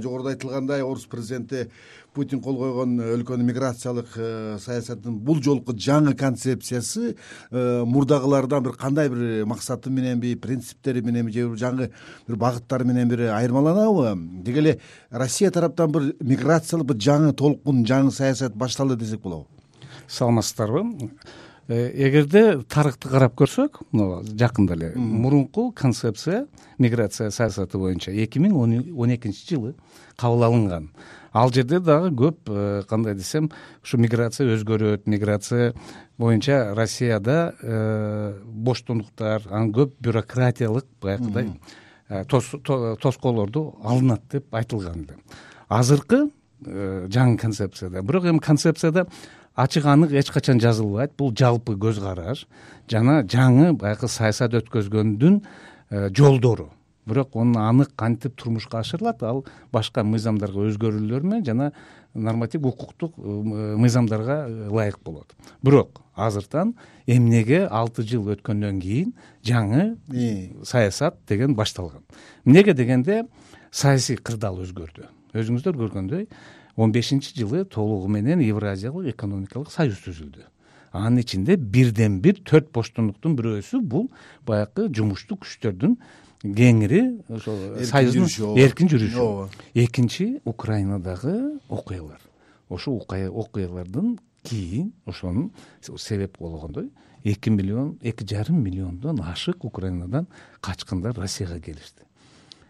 жогоруда айтылгандай орус президенти путин кол койгон өлкөнүн миграциялык э, саясатынын бул жолку жаңы концепциясы э, мурдагылардан бир кандай бир максаты мененби принциптери мененби же жаңы бир багыттары менен бир айырмаланабы? Деги эле россия тараптан бир миграциялык бир жаңы толкун жаңы саясат башталды десек болобу? Саламатсыздарбы эгерде тарыхты карап көрсөк мына жакында эле мурунку концепция миграция саясаты боюнча эки миң он экинчи жылы кабыл алынган. Ал жерде дагы көп э, кандай десем ушу миграция өзгөрөт миграция боюнча россияда э, боштондуктар анан көп бюрократиялык баягыдай тоскоолорду алынат деп айтылган эле. Азыркы жаңы концепцияда. Бирок эми концепцияда ачык анык эч качан жазылбайт. Бул жалпы көз караш. Жана жаңы баягы саясат өткөзгөндүн э, жолдору. Бирок ону анык кантип турмушка ашырылат ал башка мыйзамдарга өзгөрүүлөр менен жана норматив укуктук э, мыйзамдарга ылайык болот. Бирок азыртан эмнеге алты жыл өткөндөн кийин жаңы саясат деген башталган. Эмнеге дегенде саясий кырдаал өзгөрдү. Өзүңүздөр көргөндөй он бешинчи жылы толугу менен евразиялык экономикалык союз түзүлдү. Анын ичинде бирден бир төрт боштондуктун бирөөсү бул баягы жумуштуу күчтөрдүн кеңири ошол союздун эркин жүрүшү. Ооба. Экинчи украинадагы окуялар. Ошол окуялардан кийин ошонун себеп болгондой эки миллион эки жарым миллиондон ашык украинадан качкындар россияга келишти.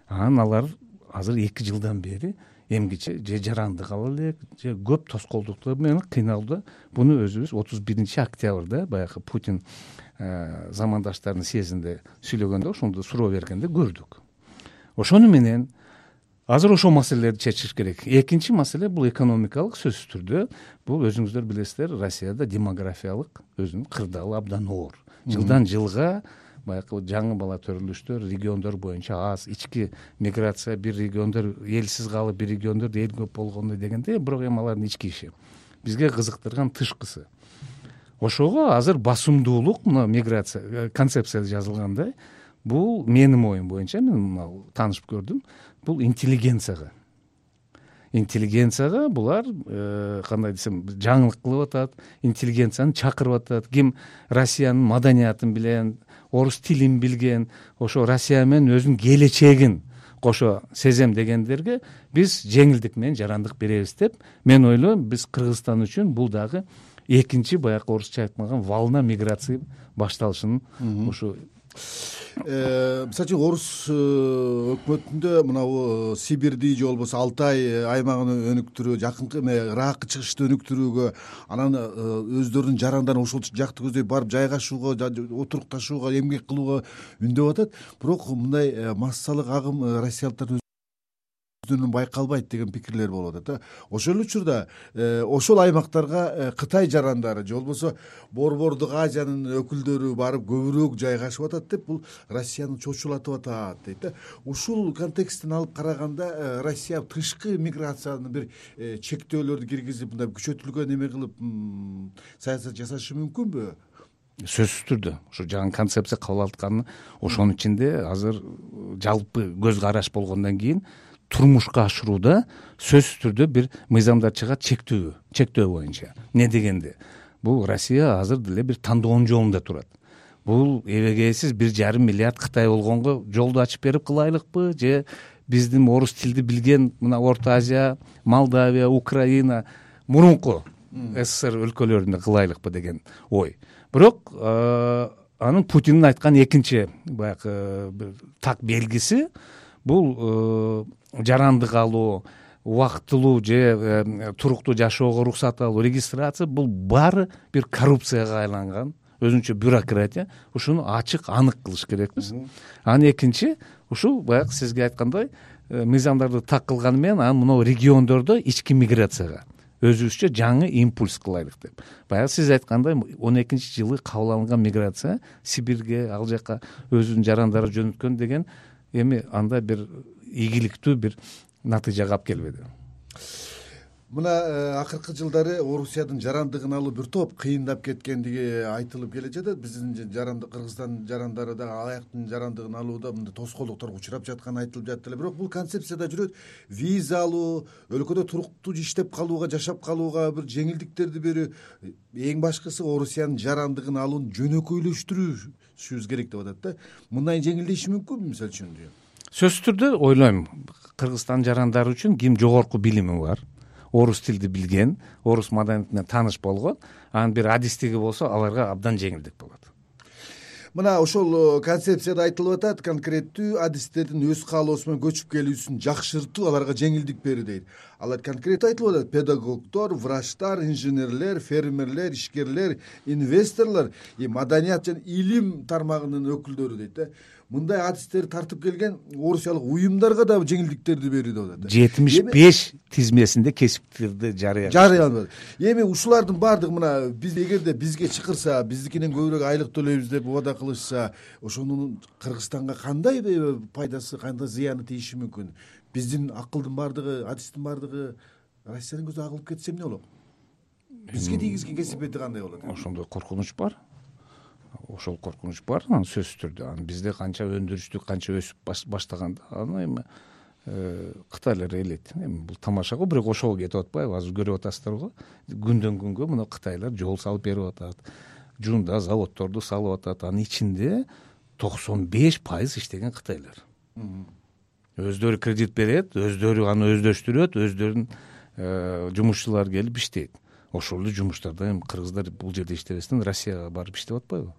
Анан алар азыр эки жылдан бери эмгиче же жарандык ала элек же көп тоскоолдуктар менен кыйналууда буну өзүбүз отуз биринчи октябрда баягы путин э, замандаштарынын съездинде сүйлөгөндө ошондо суроо бергенде көрдүк. Ошону менен азыр ошол маселелерди чечиш керек. Экинчи маселе бул экономикалык сөзсүз түрдө. Бул өзүңүздөр билесиздер россияда демографиялык өзүнүн кырдаалы абдан оор. Жылдан жылга баягы жаңы бала төрөлүштөр региондор боюнча аз. Ички миграция бир региондор элсиз калып бир региондордо эл көп болгондой дегенде бирок эми алардын ички иши. Бизге кызыктырган тышкысы ошого азыр басымдуулук мына миграция э, концепцияда жазылгандай бул менин оюм боюнча мен таанышып көрдүм бул интеллигенцияга. Интеллигенцияга булар э, кандай десем жаңылык кылып атат интеллигенцияны чакырып атат. Ким россиянын маданиятын билен орус тилин билген ошо россия менен өзүнүн келечегин кошо сезем дегендерге биз жеңилдик менен жарандык беребиз деп мен ойлойм биз кыргызстан үчүн бул дагы экинчи баягы орусча айтканда волна миграции башталышын ушу мисалы үчүн орус э, өкмөтүндө мынабу э, сибирди же болбосо алтай аймагын өнүктүрүү жакынкы ыракка чыгышты өнүктүрүүгө анан өздөрүнүн жарандарын ошол жакты көздөй барып жайгашууга отурукташууга эмгек кылууга үндөп атат. Бирок мындай массалык агым россиялыктардын байкалбайт деген пикирлер болуп атат да ошол эле учурда э, ошол аймактарга э, кытай жарандары же болбосо борбордук азиянын өкүлдөрү барып көбүрөөк жайгашып атат деп бул россияны чочулатып атат дейт да ушул контексттен алып караганда э, россия тышкы миграцияны бир чектөөлөрдү киргизип мындай күчөтүлгөн эме кылып саясат жасашы мүмкүнбү? Сөзсүз түрдө. Ушу жаңы концепция кабыл алынганы ошонун ичинде азыр жалпы көз караш болгондон кийин турмушка ашырууда сөзсүз түрдө бир мыйзамдар чыгат чектөө чектөө боюнча. Эмне дегенде? Бул россия азыр деле бир тандоонун жолунда турат. Бул эбегейсиз бир жарым миллиард кытай болгонго жолду ачып берип кылайлыкпы? Же биздин орус тилди билген мына орто азия молдавия украина мурунку ссср өлкөлөрүндө кылайлыкпы деген ой. Бирок анын путиндин айткан экинчи баягы бир так белгиси бул жарандык алуу убактылуу же э, туруктуу жашоого уруксат алуу регистрация бул баары бир коррупцияга айланган өзүнчө бюрократия. Ушуну ачык анык кылыш керекпиз. Анан экинчи ушул баягы сизге айткандай э, мыйзамдарды так кылганы менен анан мынау региондордо ички миграцияга. Өзүбүзчө жаңы импульс кылайлык деп. Баягы сиз айткандай он экинчи жылы кабыл алынган миграция сибирге ал жака өзүнүн жарандарын жөнөткөн деген эми андай бир ийгиликтүү бир натыйжага алып келбеди. Мына э, акыркы жылдары орусиядын жарандыгын алуу бир топ кыйындап кеткендиги айтылып келе жатат биздин жарандык кыргызстандын жарандары дагы алаяктын жарандыгын алууда мындай тоскоолдукторго учурап жатканы айтылып жатты эле. Бирок бул концепция да жүрөт виза алуу өлкөдө туруктуу иштеп калууга жашап калууга бир жеңилдиктерди берүү эң башкысы орусиянын жарандыгын алууну керек деп атат да. Мындай жеңилдеши мүмкүнбү мисалы үчүн сөзсүз түрдө ойлойм кыргызстандын жарандары үчүн ким жогорку билими бар? Орус тилди билген орус маданият менен тааныш болгон анын бир адистиги болсо аларга абдан жеңилдик болот мына ошол э, концепцияда айтылып атат конкреттүү адистердин өз каалоосу менен көчүп келүүсүн жакшыртуу аларга жеңилдик берүү дейт. Ал конкреттүү айтылып атат. Педагогдор врачтар инженерлер фермерлер ишкерлер инвесторлор и маданият жана илим тармагынын өкүлдөрү дейт да мындай адистерди тартып келген орусиялык уюмдарга дагы жеңилдиктерди берүү деп атат жетимиш беш тизмесинде кесиптерди жарыя жарыяланып атат эми ушулардын баардыгы мына биз эгерде бизге чакырса биздикинен көбүрөөк айлык төлөйбүз деп убада кылышса ошонун кыргызстанга кандай пайдасы кандай зыяны тийиши мүмкүн? Биздин акылдын баардыгы адистин баардыгы россиянын көзү агылып кетсе эмне болот? Бизге тийгизген кесепети кандай болот? ошондой коркунуч бар ошол коркунуч бар анан сөзсүз түрдө анан бизде канча өндүрүштү канча өсүп баштаганда аны эми кытайлар ээлейт эми бул тамаша го бирок ошого кетип атпайбы. Азыр көрүп атасыздар го. Күндөн күнгө мына кытайлар жол салып берип атат. Жуунда заводдорду салып атат. Анын ичинде токсон беш пайыз иштеген кытайлар. Өздөрү кредит берет өздөрү аны өздөштүрөт өздөрүнүн э, жумушчулары келип иштейт. Ошол эле жумуштарда эми кыргыздар бул жерде иштебестен россияга барып иштеп атпайбы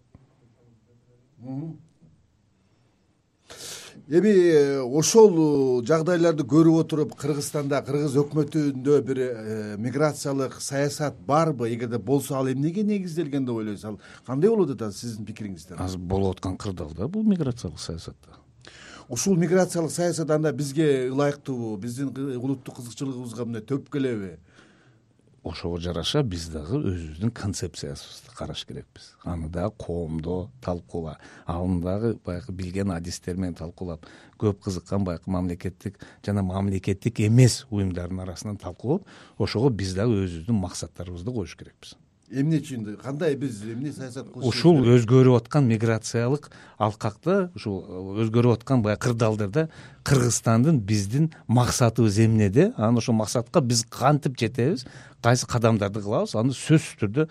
эми э, ошол э, жагдайларды көрүп отуруп кыргызстанда кыргыз өкмөтүндө бир э, миграциялык саясат барбы? Эгерде болсо ал эмнеге негизделген деп ойлойсуз? Ал кандай болуп атат сиздин пикириңизде азыр болуп аткан кырдаал да бул миграциялык саясат ушул миграциялык саясат анда бизге ылайыктуубу биздин улуттук кызыкчылыгыбызга мындай төп келеби ошого жараша биз дагы өзүбүздүн концепциябызды караш керекпиз. Аны дагы коомдо талкуулап аны дагы баягы билген адистер менен талкуулап көп кызыккан баягы мамлекеттик жана мамлекеттик эмес уюмдардын арасынан талкуулап ошого биз дагы өзүбүздүн максаттарыбызды коюш керекпиз эмне үчүн кандай биз эмне саясат кылышыбыз ушул өзгөрүп аткан миграциялык алкакта ушул өзгөрүп аткан баягы кырдаалдарда кыргызстандын биздин максатыбыз эмнеде? Анан ошол максатка биз кантип жетебиз? Кайсы кадамдарды кылабыз? Аны сөзсүз түрдө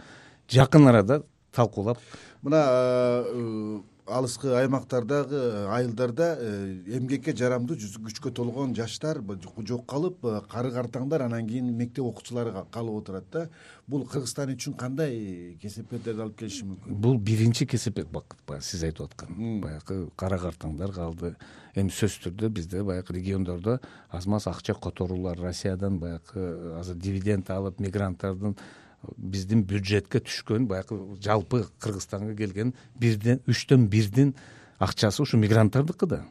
жакын арада талкуулап мына э, алыскы аймактардагы айылдарда э, эмгекке жарамдуу күчкө толгон жаштар жок калып э, кары картаңдар анан кийин мектеп окуучулары калып отурат да. Бул кыргызстан үчүн кандай кесепеттерди алып келиши мүмкүн? Бул биринчи кесепет баягы сиз айтып аткан. Баягы кара картаңдар калды. Эми сөзсүз түрдө бизде баягы региондордо аз маз акча которуулар россиядан баягы азыр дивиденд алып мигранттардын биздин бюджетке түшкөн баягы жалпы кыргызстанга келген бирден үчтөн бирдин акчасы ушу мигранттардыкы да.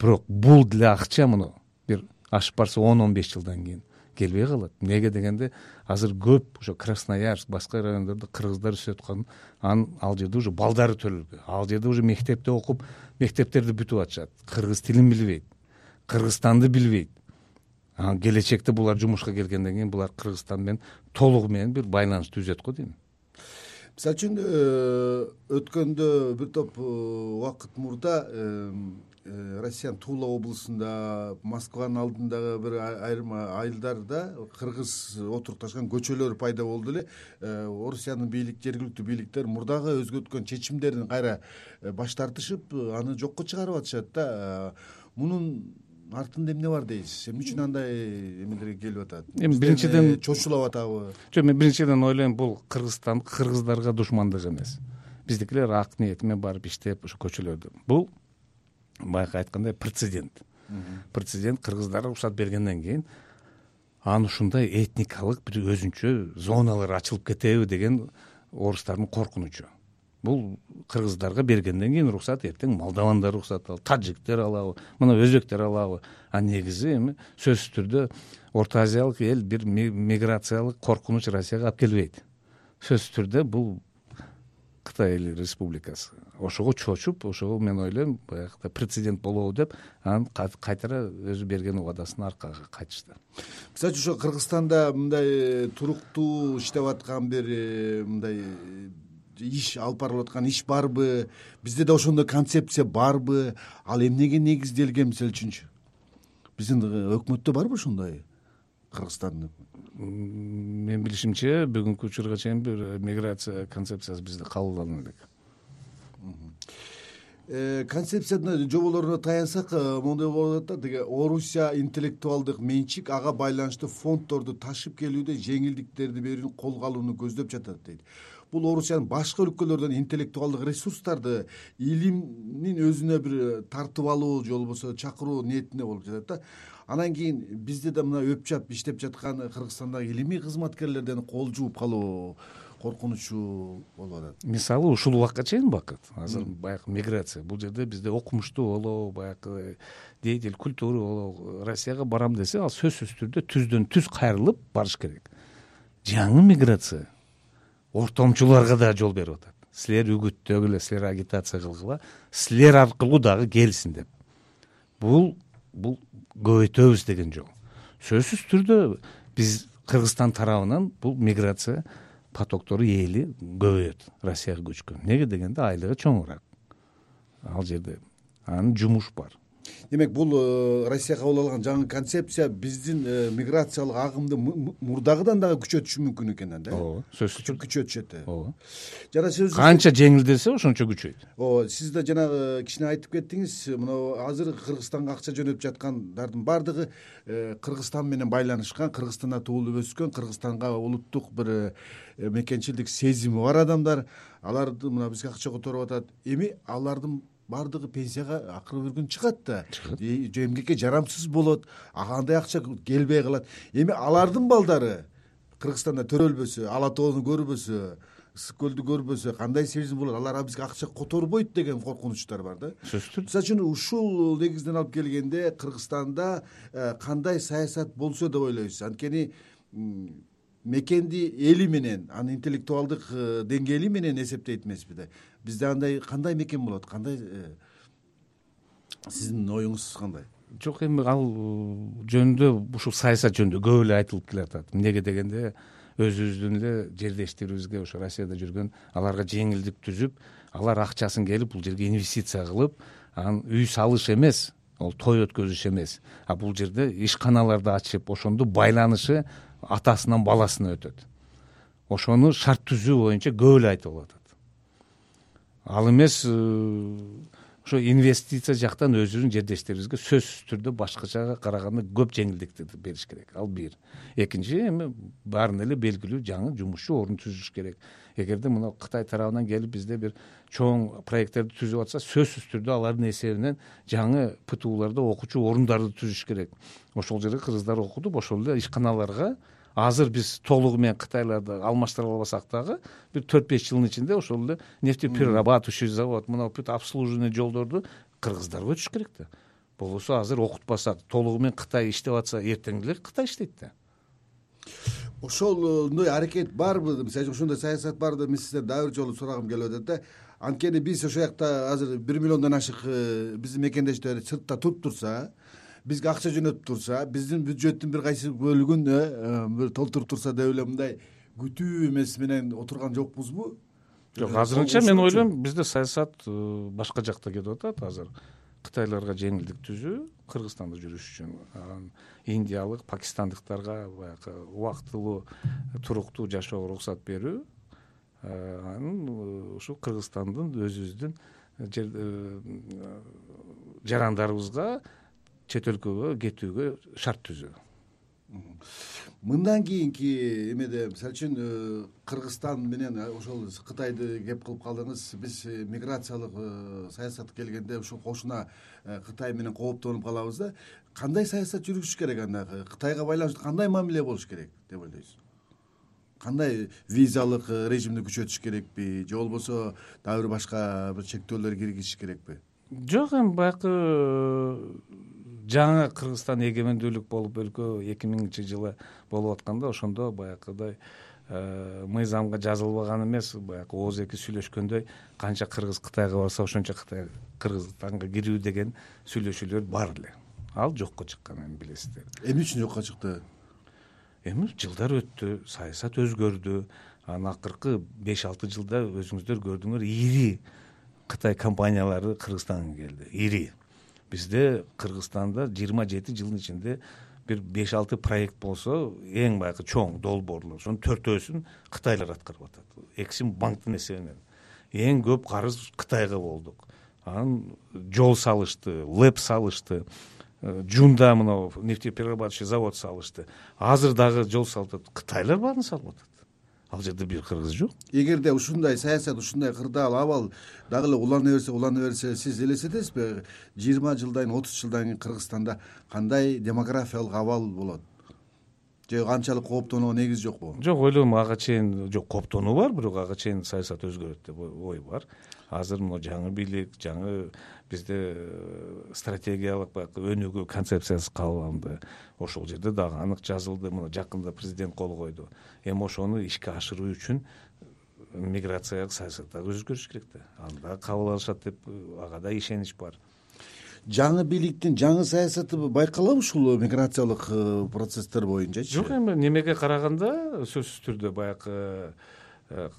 Бирок бул деле акча мына бир ашып барса он он беш жылдан кийин келбей калат. Эмнеге дегенде азыр көп ошо красноярск башка райондордо кыргыздар өсүп аткан анын ал жерде уже балдары төлөбөй ал жерде уже мектепте окуп мектептерди бүтүп атышат. Кыргыз тилин билбейт. Кыргызстанды билбейт келечекте булар жумушка келгенден кийин булар кыргызстан менен толугу менен бир байланыш түзөт го дейм. Мисалы үчүн э, өткөндө бир топ э, убакыт мурда э, россиянын тула облусунда москванын алдындагы бир айрым айылдарда кыргыз отурукташкан көчөлөр пайда болду эле. Орусиянын бийлик жергиликтүү бийликтер мурдагы өзгөрткөн чечимдерин кайра баш тартышып аны жокко чыгарып атышат да. Мунун артында эмне бар дейсиз? Эмне үчүн андай эмелерге келип атат? Эми биринчиден чочулап атабы? Жок мен биринчиден ойлойм бул кыргызстан кыргыздарга душмандык эмес. Биздикилер ак ниети менен барып иштеп ошо көчөлөрдү. Бул баягы айткандай прецедент. Прецедент кыргыздар уруксат бергенден кийин анан ушундай этникалык бир өзүнчө зоналар ачылып кетеби деген орустардын коркунучу бул кыргыздарга бергенден кийин уруксат эртең молдавандар уруксат алат таджиктер алабы мына өзбектер алабы а негизи эми сөзсүз түрдө орто азиялык эл бир миграциялык коркунуч россияга алып келбейт. Сөзсүз түрдө бул кытай эл республикасы. Ошого чочуп ошого мен ойлойм баягы прецедент болобу деп анан кайтара өзү берген убадасына аркага кайтышты мисалы үчүн ошо кыргызстанда мындай туруктуу иштеп аткан бир э, мындай э, иш алып барылып аткан иш барбы? Бизде да ошондой концепция барбы? Ал эмнеге негизделген мисалы үчүнчү? Биздин өкмөттө барбы ошондой кыргызстандын менин билишимче бүгүнкү учурга чейин бир миграция концепциясы бизде кабыл алына элек э, концепциянын жоболоруна таянсак э, моундай болуп атат да тиги орусия интеллектуалдык менчик ага байланыштуу фонддорду ташып келүүдө жеңилдиктерди берүүнү колго алууну көздөп жатат дейт. Бул орусиянын башка өлкөлөрдөн интеллектуалдык ресурстарды илимдин өзүнө бир тартып алуу же болбосо чакыруу ниетинде болуп жатат да. Анан кийин бизде да мына өпчап иштеп жаткан кыргызстандагы илимий кызматкерлерден кол жууп калуу коркунучу болуп атат. Мисалы ушул убакка чейин убакыт азыр баягы миграция. Бул жерде бизде окумуштуу болобу баягы деятель культуры болобу россияга барам десе ал сөзсүз түрдө түздөн түз кайрылып барыш керек. Жаңы миграция. Ортомчуларга да жол берип атат. Силер үгүттөгүлө силер агитация кылгыла силер аркылуу дагы келсин деп. Бул бул көбөйтөбүз деген жол. Сөзсүз түрдө биз кыргызстан тарабынан бул миграция потоктору эли көбөйөт россияга көчкөн. Эмнеге дегенде айлыгы чоңураак. Ал жерде анын жумуш бар демек бул э, россия кабыл алган жаңы концепция биздин э, миграциялык агымды мурдагыдан дагы күчөтүшү мүмкүн экен анда ооба сөзсүз күчөтүшөт э. Ооба. Жана сөз канча жеңилдесе ошончо күчөйт. Ооба сиз да жанагы кичине айтып кеттиңиз мына азыр кыргызстанга акча жөнөтүп жаткандардын баардыгы кыргызстан менен байланышкан кыргызстанда туулуп өскөн кыргызстанга улуттук бир мекенчилдик сезими бар адамдар. Аларды мына бизге акча которуп атат. Эми алардын баардыгы пенсияга акыры бир күн чыгат да. Чыгат. Эмгекке жарамсыз болот андай акча келбей калат. Эми алардын балдары кыргызстанда төрөлбөсө ала тоону көрбөсө ысык көлдү көрбөсө кандай сезим болот алар бизге акча которбойт деген коркунучтар бар да. Сөзсүз. Түрдө мисалы үчүн ушул негизден алып келгенде кыргызстанда э, кандай саясат болсо деп ойлойсуз. Анткени мекенди эли менен анын интеллектуалдык э, деңгээли менен эсептейт эмеспи да. Бизде андай кандай мекен болот? Кандай э, сиздин оюңуз кандай? Жок эми ал э, жөнүндө ушул саясат жөнүндө көп эле айтылып келатат. Эмнеге дегенде өзүбүздүн эле жердештерибизге ошо россияда жүргөн аларга жеңилдик түзүп алар акчасын келип бул жерге инвестиция кылып анан үй салыш эмес ол той өткөзүш эмес. А бул жерде ишканаларды ачып ошондо байланышы атасынан баласына өтөт. Ошону шарт түзүү боюнча көп эле айтылып атат. Ал эмес ошо инвестиция жактан өзүбүздүн жердештерибизге сөзсүз түрдө башкачага караганда көп жеңилдиктерди бериш керек. Ал бир. Экинчи эми баарына эле белгилүү жаңы жумушчу орун түзүш керек. Эгерде мына кытай тарабынан келип бизде бир чоң проекттерди түзүп атса сөзсүз түрдө алардын эсебинен жаңы птуларда окуучу орундарды түзүш керек. Ошол жерде кыргыздар окутуп ошол эле ишканаларга азыр биз толугу менен кытайларды алмаштыра албасак дагы бир төрт беш жылдын ичинде ошол эле нефтеперерабатывающий завод мына бүт обслуживание жолдорду кыргыздарга өтүш керек да. Болбосо азыр окутпасак толугу менен кытай иштеп атса эртең деле кытай иштейт да. Ошондой аракет барбы? Мисалы үчүн ошондой саясат барбы деп мен сизден дагы бир жолу сурагым келип атат да. Анткени биз ошол жакта азыр бир миллиондон ашык э, биздин мекендештер сыртта туруп турса бизге акча жөнөтүп турса биздин бюджеттин бир кайсы бөлүгүн э, э, бир толтуруп турса деп эле мындай күтүү эмес менен отурган жокпузбу жок азырынча мен ойлойм бизде саясат башка жакта кетип атат. Азыр кытайларга жеңилдик түзүү кыргызстанда жүрүш үчүн. Анан индиялык пакистандыктарга баягы убактылуу туруктуу жашоого уруксат берүү анан ушул кыргызстандын өзүбүздүн жарандарыбызга чет өлкөгө кетүүгө шарт түзүү. Мындан кийинки эмеде мисалы үчүн э, кыргызстан менен э, ошол кытайды кеп кылып калдыңыз. Биз э, миграциялык саясат келгенде ушул кошуна кытай менен кооптонуп калабыз да. Кандай саясат жүргүзүш керек анда? Кытайга байланыштуу кандай мамиле болуш керек деп ойлойсуз? Кандай визалык режимди күчөтүш керекпи? Же болбосо дагы бир башка бир чектөөлөр киргизиш керекпи? Жок эми баягы жаңы кыргызстан эгемендүүлүк болуп өлкө эки миңинчи жылы болуп атканда ошондо баягыдай э, мыйзамга жазылбаган эмес баягы ооз эки сүйлөшкөндөй канча кыргыз кытайга барса ошончо кытай кыргызстанга кирүү деген сүйлөшүүлөр бар эле. Ал жокко чыккан эми билесиздер. Эмне үчүн жокко чыкты? Эми жылдар өттү саясат өзгөрдү. Анан акыркы беш алты жылда өзүңүздөр көрдүңөр ири кытай компаниялары кыргызстанга келди. Ири бизде кыргызстанда жыйырма жети жылдын ичинде бир беш алты проект болсо эң баягы чоң долбоорлор ошонун төртөөсүн кытайлар аткарып атат. Эксим банктын эсебинен. Эң көп карыз кытайга болдук. Анан жол салышты лэп салышты э, жунда мынау нефтеперерабатывающий завод салышты. Азыр дагы жол салып атат. Кытайлар баарын салып атат ал жерде бир кыргыз жок. Эгерде ушундай саясат ушундай кырдаал абал дагы эле улана берсе улана берсе сиз элестетесизби жыйырма жылдан кийин отуз жылдан кийин кыргызстанда кандай демографиялык абал болот же анчалык кооптонууга негиз жокпу? Жок ойлойм ага чейин жок кооптонуу бар бирок ага чейин саясат өзгөрөт деп ой бар. Азыр могу жаңы бийлик жаңы бизде э, стратегиялык баягы өнүгүү концепциясы кабыл алынды ошол жерде дагы анык жазылды мына жакында президент кол койду. Эми ошону ишке ашыруу үчүн миграциялык саясатта өзгөрүш керек да. Аны дагы кабыл алышат деп э, ага да ишенич бар жаңы бийликтин жаңы саясаты байкалабы ушул миграциялык э, процесстер боюнчачы жок эми немеге караганда сөзсүз түрдө баягы Э,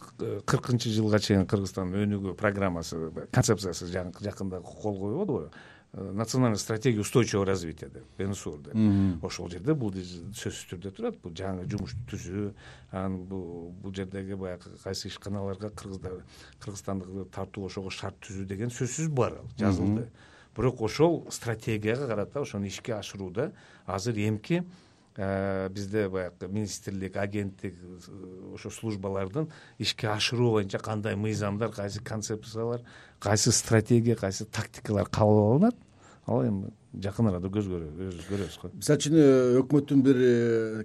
кыркынчы жылга чейин кыргызстандын өнүгүү программасы концепциясы жакында кол э, национальная стратегия устойчивого развития деп нсур деп. Ошол жерде бул сөзсүз түрдө турат. Бул жаңы жумуш түзүү анан бул жердеги баягы кайсы ишканаларга кыргыздар кыргызстандык тартуу ошого шарт түзүү деген сөзсүз бар ал жазылды бирок ошол стратегияга карата ошону ишке ашырууда азыр эмки Э, бизде баягы министрлик агенттик э, ошо службалардын ишке ашыруу боюнча кандай мыйзамдар кайсы концепциялар кайсы стратегия кайсы тактикалар кабыл алынат? Ал эми жакын арада көз көрөбүз го. Мисалы үчүн э, өкмөттүн бир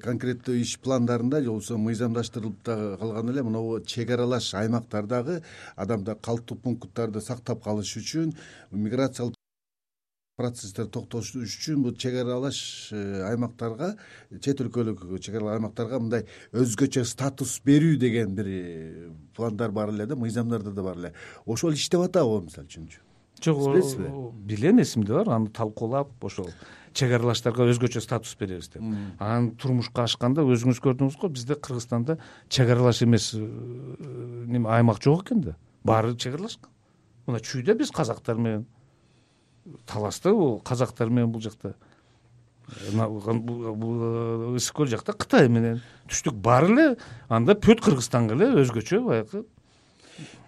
конкреттүү иш пландарында же болбосо мыйзамдаштырылып дагы калган эле мынабу чек аралаш аймактардагы адамдар калктуу пункттарды сактап калыш үчүн миграциялык процесстерди токтотуш үчүн бул чек аралаш э, аймактарга чет өлкөлүк чек аралаш аймактарга мындай өзгөчө статус берүү деген бир э, пландар бар эле да мыйзамдарда да бар эле. Ошол иштеп атабы мисалы үчүнчү? Жок билесизби билем эсимде бар аны талкуулап ошол чек аралаштарга өзгөчө статус беребиз деп. Анан турмушка ашканда өзүңүз көрдүңүз го бизде кыргызстанда чек аралаш эмес э, неме аймак жок экен да. Баары чек аралашкан мына чүйдө биз казактар менен талашты бул казактар менен бул жакта. Ысык көл жакта кытай менен түштүк баары эле анда бүт кыргызстанга эле өзгөчө баягы.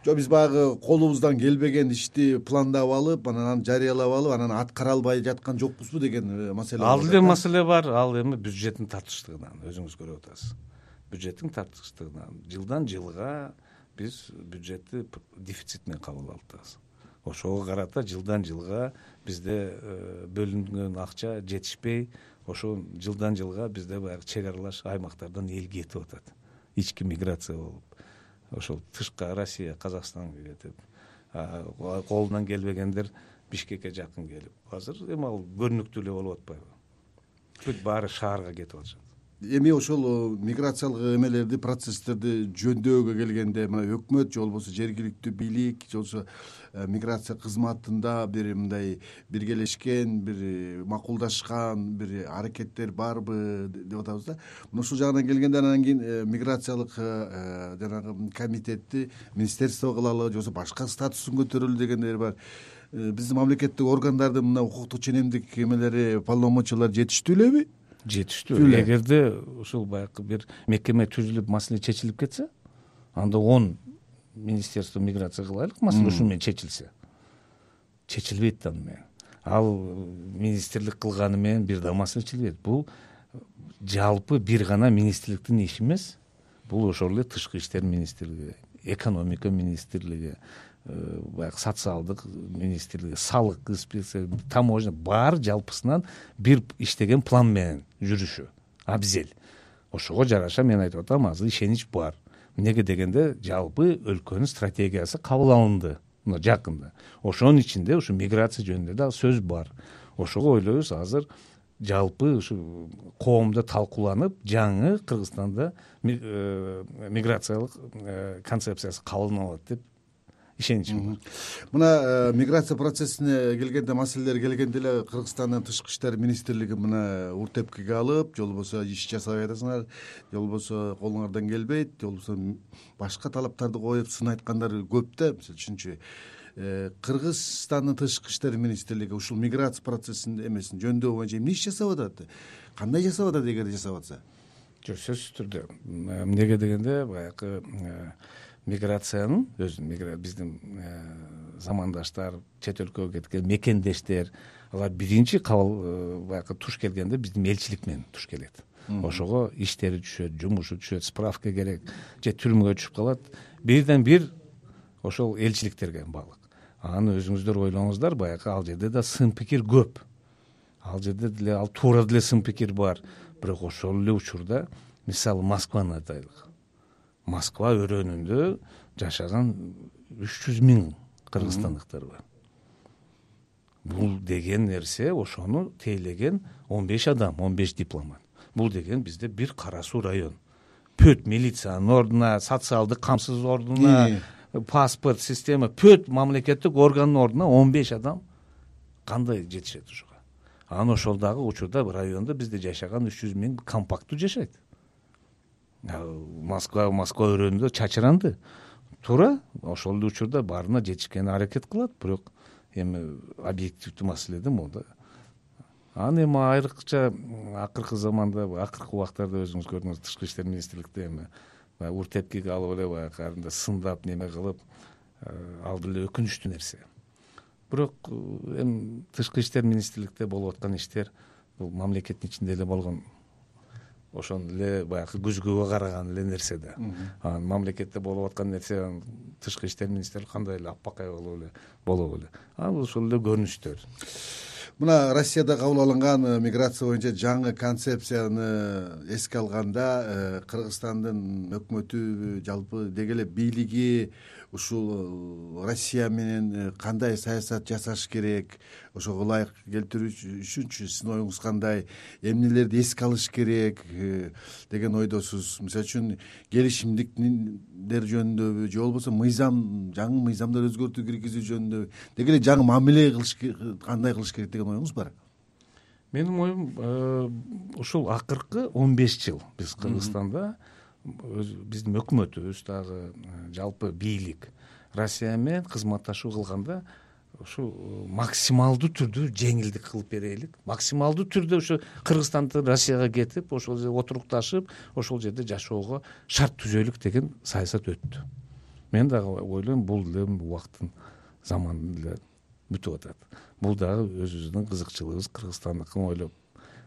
Жок биз баягы колубуздан келбеген ишти пландап алып анан аны жарыялап алып анан аткара албай жаткан жокпузбу деген э, маселе ал деле маселе бар ал эми бюджеттин тартычтыгынан өзүңүз көрүп атасыз. Бюджеттин тартычтыгынан жылдан жылга биз бюджетти дефицит менен кабыл алып атабыз ошого карата жылдан жылга бизде э, бөлүнгөн акча жетишпей ошо жылдан жылга бизде баягы чек аралаш аймактардан эл кетип атат. Ички миграция болуп. Ошол тышка россия казакстанга кетип колунан келбегендер бишкекке жакын келип. Азыр эми ал көрүнүктүү эле болуп атпайбы? Бүт баары шаарга кетип атышат. Эми ошол э, миграциялык эмелерди процесстерди жөндөөгө келгенде мына өкмөт же болбосо жергиликтүү бийлик же болбосо миграция кызматында бир мындай биргелешкен бир э, макулдашкан бир аракеттер барбы деп атабыз да. Мына ушул жагынан келгенде анан кийин миграциялык жанагы комитетти министерство кылалы же болбосо башка статусун көтөрөлү дегендер бар. Биздин мамлекеттик органдардын мына укуктук ченемдик эмелери полномочиялары жетиштүү. Элеби жетиштүү эгерде ушул баягы бир мекеме түзүлүп маселе чечилип кетсе анда он министерство миграция кылайлык маселе ушун менен чечилсе. Чечилбейт аны менен ал министрлик кылганы менен бир да маселе чечилбейт. Бул жалпы бир гана министрликтин иши эмес. Бул ошол эле тышкы иштер министрлиги экономика министрлиги Э, баягы социалдык министрлиги салык инспекция таможня баары жалпысынан бир иштеген план менен жүрүшү абзел. Ошого жараша мен айтып атам азыр ишенич бар эмнеге дегенде жалпы өлкөнүн стратегиясы кабыл алынды мына жакында. Ошонун ичинде ушу миграция жөнүндө дагы сөз бар. Ошого ойлойбуз азыр жалпы ушу коомдо талкууланып жаңы кыргызстанда миграциялык концепциясы кабыл алат деп ишеничим бар мына э, миграция процессине келгенде маселелер келгенде эле кыргызстандын тышкы иштер министрлиги мына уртепкиге алып же болбосо иш жасабай атасыңар же болбосо колуңардан келбейт же болбосо башка талаптарды коюп сын айткандар көп да. Мисалы үчүнчү э, кыргызстандын тышкы иштер министрлиги ушул миграция процессин эмесин жөндөөө боюнча эмне иш жасап атат? Кандай жасап атат эгерде жасап атса? Жок сөзсүз түрдө. Эмнеге дегенде баягы э, миграциянын өзүн биздин э, замандаштар чет өлкөгө кеткен мекендештер алар биринчи кабыл э, баягы туш келгенде биздин элчилик менен туш келет. Ошого иштери түшөт жумушу түшөт справка керек же түрмөгө түшүп калат. Бирден бир ошол элчиликтерге баглык аны өзүңүздөр ойлоңуздар баягы ал жерде да сын пикир көп. Ал жерде деле ал туура деле сын пикир бар. Бирок ошол эле учурда мисалы москваны айтайлык москва өрөөнүндө жашаган үч жүз миң кыргызстандыктар бар. Бул деген нерсе ошону тейлеген он беш адам он беш дипломат. Бул деген бизде бир кара суу район. Пөт милициянын ордуна социалдык камсыз ордуна паспорт система пөт мамлекеттик органдын ордуна он беш адам кандай жетишет ошого анан ошол дагы учурда райондо бизде жашаган үч жүз миң компакттуу жашайт москва москва өрөөнүндө чачыранды. Туура ошол эле учурда баарына жетишкени аракет кылат бирок эми объективдүү маселе да могу да анан эми айрыкча акыркы заманда акыркы убактарда өзүңүз көрдүңүз тышкы иштер министрликте эми баягы уртепкиге алып эле баягы сындап неме кылып ал деле өкүнүчтүү нерсе. Бирок эми тышкы иштер министрликте болуп аткан иштер бул мамлекеттин ичинде эле болгон ошону эле баягы күзгүгө караган эле нерсе да анан мамлекетте болуп аткан нерсе тышкы иштер министрлиги кандай эле аппакай болуп эле болобу эле. Ал ошол эле көрүнүштөр. Мына россияда кабыл алынган э, миграция боюнча жаңы концепцияны эске алганда э, кыргызстандын өкмөтү жалпы деги эле бийлиги ушул э, россия менен э, кандай саясат жасаш керек? Ошого ылайык келтирүү үчүнчү сиздин оюңуз кандай? Эмнелерди эске алыш керек э, деген ойдосуз. Мисалы үчүн келишимдиктер жөнүндөбү же болбосо мыйзам жаңы мыйзамдар өзгөртүү киргизүү жөнүндөбү деги эле жаңы мамиле кылыш кандай кылыш керек деген оюңуз бар? Менин оюм ушул акыркы он беш жыл биз кыргызстанда биздин өкмөтүбүз дагы э, жалпы бийлик. Россия менен кызматташуу кылганда ушу э, максималдуу түрдө жеңилдик кылып берелик максималдуу түрдө ушу кыргызстандан россияга кетип ошол жерде отурукташып ошол жерде жашоого шарт түзөлүк деген саясат өттү. Мен дагы ойлойм бул деле убакыттын заманы деле бүтүп атат. Бул дагы өзүбүздүн кызыкчылыгыбыз кыргызстандыкын ойлоп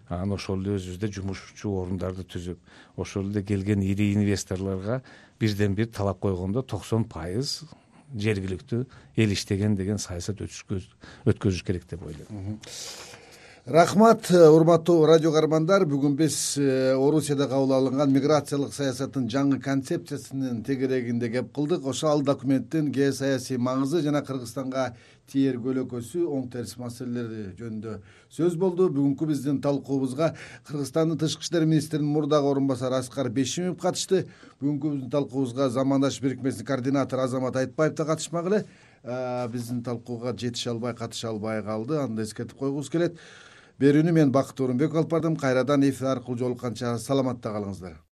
анан ошол эле өзүбүздө жумушчу орундарды түзүп ошол эле келген ири инвесторлорго бирден бир талап койгондо токсон пайыз жергиликтүү эл иштеген деген саясат өткөзүш керек деп ойлойм рахмат урматтуу радио каармандар. Бүгүн биз э, орусияда кабыл алынган миграциялык саясаттын жаңы концепциясынын тегерегинде кеп кылдык. Ошо ал документтин геосаясий маңызы жана кыргызстанга тиер көлөкөсү оң терс маселелери жөнүндө сөз болду. Бүгүнкү биздин талкуубузга кыргызстандын тышкы иштер министринин мурдагы орун басары аскар бейшимов катышты. Бүгүнкү биздин талкуубузга замандаш бирикмесинин координатору азамат айтбаев да катышмак эле биздин талкууга жетише албай катыша албай калды. Аны да эскертип койгубуз келет берүүнү мен бакыт орунбеков алып бардым. Кайрадан эфир аркылуу жолукканча саламатта калыңыздар